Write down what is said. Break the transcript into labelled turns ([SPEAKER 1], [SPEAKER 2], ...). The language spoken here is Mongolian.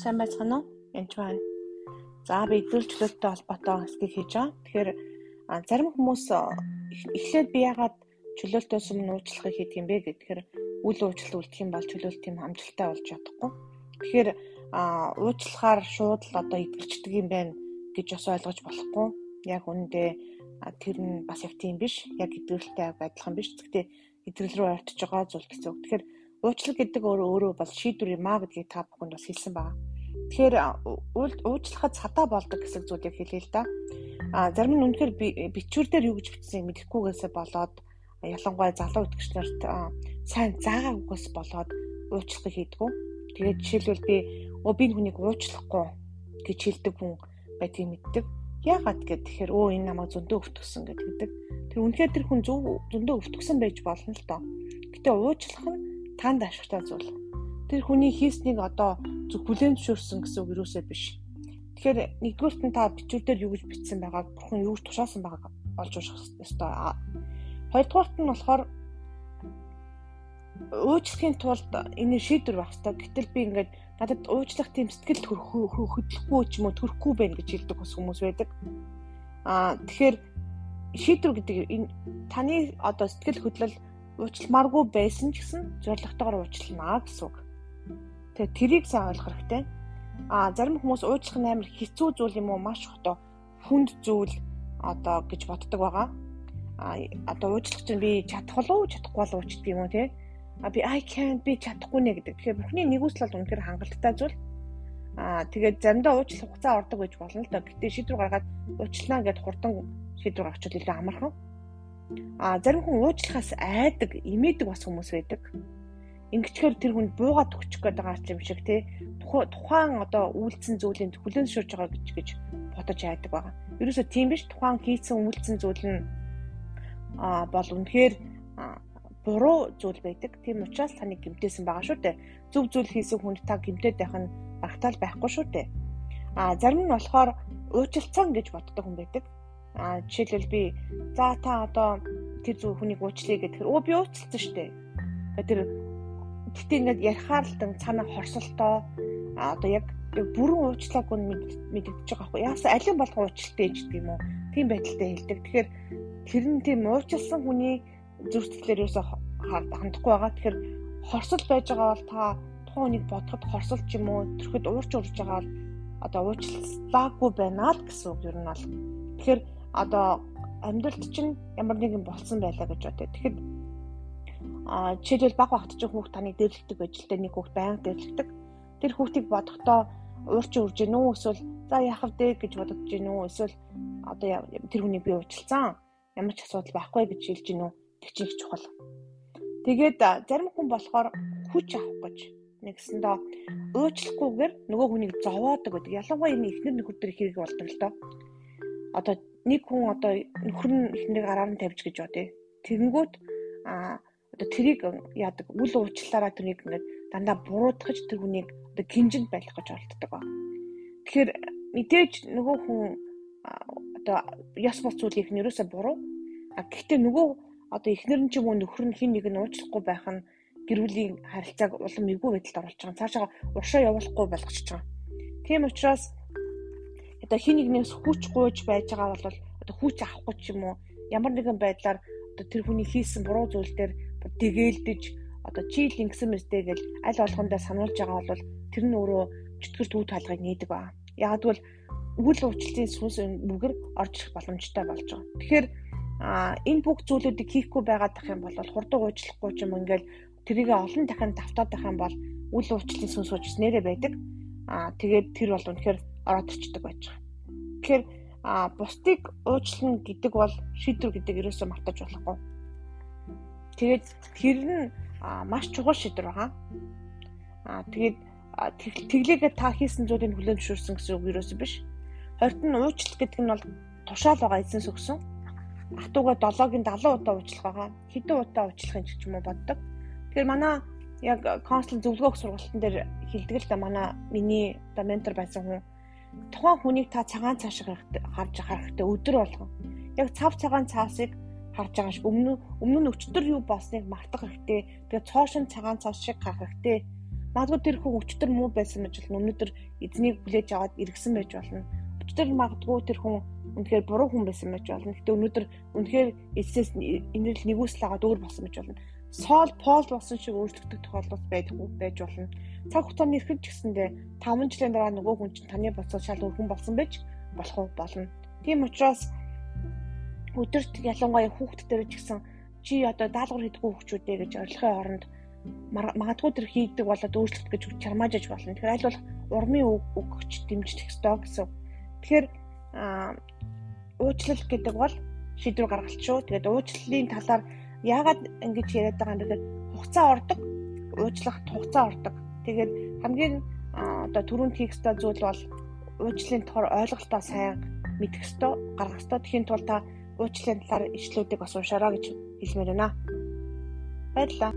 [SPEAKER 1] Сайн байцгаана уу? Энд байна. За би идэвхжүүлэлттэй холбоотой хэсгийг хийж байгаа. Тэгэхээр зарим хүмүүс эхлээд би ягаад чөлөөлтөөс өмнө уучлахыг хийдэг юм бэ гэхээр үл уучлалт үлдэх юм бол чөлөөлт юм амжилттай болж чадахгүй. Тэгэхээр уучлахаар шууд л одоо идэлждэг юм байна гэж бас ойлгож болохгүй. Яг үүндээ тэр нь бас яг тийм биш. Яг идэвхтэй адилхан биш. Гэхдээ идэвхтэй рүү ортож байгаа зүйл гэсэн үг. Тэгэхээр уучлал гэдэг өөрөө өөрөө бол шийдвэр юм а гэдгийг та бүхэнд бас хэлсэн байна. Тэгэхээр уучлахад цадаа болдог гэсэн зүйлийг хэлээ л да. А зарим нь үнэхээр бичвэр дээр юу гэж бичсэн мэдэхгүйгээсээ болоод ялангуяа залуу итгэгч нарт сайн заагаагүйгээс болоод уучлахыг хийдгүү. Тэгээд жишээлбэл би өө би хүнийг уучлахгүй гэж хэлдэг хүн байдгийг мэддэг. Яагаад гэхээр тэгэхээр өө энэ намайг зөндөө өвтгсөн гэдэг. Тэр үнэхээр тэр хүн зөв зөндөө өвтгсөн байж болно л доо. Гэтэ уучлах нь танд ашигтай зүйл. Тэр хүний хийснийг одоо зөв хүлээн зөвшөөрсөн гэсэн үг юусээ биш. Тэгэхээр нэгдүгüүрт нь та бичвэр дээр юу гэж бичсэн байгааг бурхан юу гэж тушаасан байгааг олж уушах ёстой. Хоёрдугаарт нь болохоор уучлахын тулд энэ шийдвэр байх хэрэгтэй. Гэтэл би ингээд надад уучлах тийм сэтгэл хөдлөхгүй ч юм уу төрөхгүй байх гэж хэлдэг бас хүмүүс байдаг. Аа тэгэхээр шийдвэр гэдэг энэ таны одоо сэтгэл хөдлөл уучлмааргүй байсан ч гэсэн зоригтойгоор уучлана гэсэн үг. Тэгээ тэрийг сайн ойлгох хэрэгтэй. А зарим хүмүүс уучлах нь амар хэцүү зүйл юм уу маш одоо хүнд зүйл одоо гэж боддог байгаа. А одоо уучлах чинь би чадах уу чадахгүй болов уу ч гэдэг юм уу те. А би I can't би чадахгүй нэ гэдэг. Тэгэхээр бүхний нэгүсэл бол үнэхээр хангалттай зүйл. Аа тэгээд заримдаа уучлах хугацаа ордог гэж болно л доо. Гэтэ шийдвэр гаргаад уучлаа гэд хурдан шийдвэр гаргachвал илүү амархан. А зарим хүн уучлахаас айдаг, имээдэг бас хүмүүс байдаг. Ингэчээр тэр хүн буугаад өгчих гээд байгаа юм шиг тий. Тухайн одоо үйлцэн зүйлийн хүлэн зөвшөөрж байгаа гэж гэж бодож айдаг байгаа. Ерөөсө тийм биш. Тухайн хийсэн үйлцэн зүйл нь а бол үнэхээр буруу зүйл байдаг. Тийм учраас таны гимтээсэн байгаа шүү дээ. Зөв зүйл хийсэн хүнд та гимтээд байх нь багтаал байхгүй шүү дээ. А зарим нь болохоор уучлцсан гэж боддог хүн байдаг А жишээлбэл би за та одоо тэр зөв хүнийг уучлая гэхээр өө би уучлсан шүү дээ. Тэр гэтээ ингээд ярихаар л дан цаана хорсолтоо а одоо яг бүрэн уучлаагүй мэдэгдэж байгаа хгүй. Яасан алин болгон уучлалтай гэж гэдэг юм уу? Тийм байдалтай хэлдэг. Тэгэхээр тэр нь тийм уучлсан хүний зүрх сэтгэлээр юусаа хандахгүй байгаа. Тэгэхээр хорсол байж байгаа бол та тухайн хүнийг бодоход хорсолч юм уу? Тэрхэд уурч урж байгаа бол одоо уучлаагүй байна л гэсэн үг ер нь бол. Тэгэхээр одоо амьдралд чинь ямар нэгэн болсон байлаа гэж бодъё. Тэгэхэд а жишээлбэл баг багт чинь хүүхд таныг дэвлэгдэг ажилтай нэг хүүхд байнга дэвлэгдэг. Тэр хүүхдийг бодохдоо уурч үрж гэнэ үү эсвэл за яах вэ гэж бодож гэнэ үү эсвэл одоо тэр хүний би уучлцсан ямар ч асуудал байхгүй гэж хэлж гэнэ үү тэг чи их чухал. Тэгээд зарим хүн болохоор хүч авах гэж нэгсэндээ уучлахгүйгээр нөгөө хүнийг зовоодог гэдэг. Ялангуяа энэ ихнэр нөхөр төр хэрэг болдог л доо. Одоо нэг хүн одоо нөхөр нь ихнийг гараар нь тавьж гэж бодъё. Тэгэнгүүт а одоо тэрийг яадаг үл уучлаараа тэрийг ингээд дандаа буруудахж тэр хүнийг одоо гинжинд байлгах гэж оролддог ба. Тэгэхээр мэдээж нөгөө хүн одоо яс бос зүйлийг нь ерөөсө буруу. А гэхдээ нөгөө одоо ихнэр нь ч юм уу нөхөр нь хин нэг нь уучлахгүй байх нь гэр бүлийн харилцааг улам эвгүй байдалд оруулж байгаа. Цаашаа уршаа явуулахгүй болгочихж байгаа. Тийм учраас одоо хин нэгнээс хүч гуйж байж байгаа бол одоо хүч авахгүй ч юм уу ямар нэгэн байдлаар одоо тэр хүний хийсэн буруу зүйл дээр дэгэлдэж одоо чи л ингэсэн мэстэй гэж аль болгондоо сануулж байгаа бол тэр нь өөрөө чөтгөр төв талгыг нээдэг ба. Яг тэгвэл үйл уучлалын сүнс бүгэр орж ирэх боломжтой болж байгаа. Тэгэхээр энэ бүх зүйлүүдийг хийхгүй байгаад тах юм бол хурдан уучлахгүй ч юм ингээл тэрийг олон дахин давтаад байх юм бол үйл уучлалын сүнс уучлс нэрэ байдаг. Аа тэгээд тэр бол үнэхээр ороод ирчдэг байж байгаа. Тэгэхээр а бусдыг уучлах гэдэг бол шийдвэр гэдэг ерөөсөө мартаж болохгүй. Тэгээд тэр нь маш чухал шийдвэр байгаа. А тэгээд тэглээгээ та хийсэн зүйлийг хүлээн зөвшөөрсөн гэсэн үг ерөөсөө биш. Хорт нь уучлах гэдэг нь бол тушаал байгаа эзэнс өгсөн. Ахтууга 7-гийн 70 удаа уучлах байгаа. Хэдэн удаа уучлахын ч юм уу боддог. Тэгэхээр манай яг консул зөвлөгөөх сургалтын дээр хэлдэг л да манай миний одоо ментор байсан хүн тухайн хүнийг та цагаан цааш харж харахтай өдөр болгон яг цав цагаан цаасыг харж байгаа шиг өмнө өмнө нь өчтөр юу болсныг мартах хэрэгтэй. Тэгээ цоошин цагаан цаас шиг харах хэрэгтэй. Магадгүй тэр хүн өчтөр муу байсан байж болно. Өнөөдөр эзнийг хүлээж аваад иргсэн байж болно. Өчтөр магадгүй тэр хүн үнэхээр буруу хүн байсан байж болно. Гэтэ өнөөдөр үнэхээр эцэс инэрл нэгүсэл агаад өөр болсон байж болно. Сол Пол болсон шиг өөрчлөгдөх тохиолдол байдгүй байж болно. Цаг хугацааны эрхэлж гисэндээ 5 жилийн дараа нөгөө хүн чинь таны боцоо шал өөр хүн болсон байж болох уу болно. Тийм учраас өдөрт ялангуяа хүүхд дээр ч гэсэн чи одоо даалгавар хийдэггүй хүүхдүүдээ гэж орилгын оронд магадгүй тэр хийдэг болоод өөрчлөлт гэж чармаажж болно. Тэгэхээр аль болох урмын үг өгч дэмжих ёстой гэсэн. Тэгэхээр уучлал гэдэг бол шийдвэр гаргалт шүү. Тэгээд уучлалын талаар яагаад ингэж яриад байгаа юм бэ хугацаа ордог, уучлах хугацаа ордог. Тэгээд хамгийн одоо түрүүнд хийх ёстой зүйл бол уучлалын тухай ойлголтоо сайн мэдэх ёстой, гаргах ёстой. Тэхийн тулд та уучлалын талаар ишлүүдийг бас уншаарай гэж хэлмээр байна. Баярлалаа.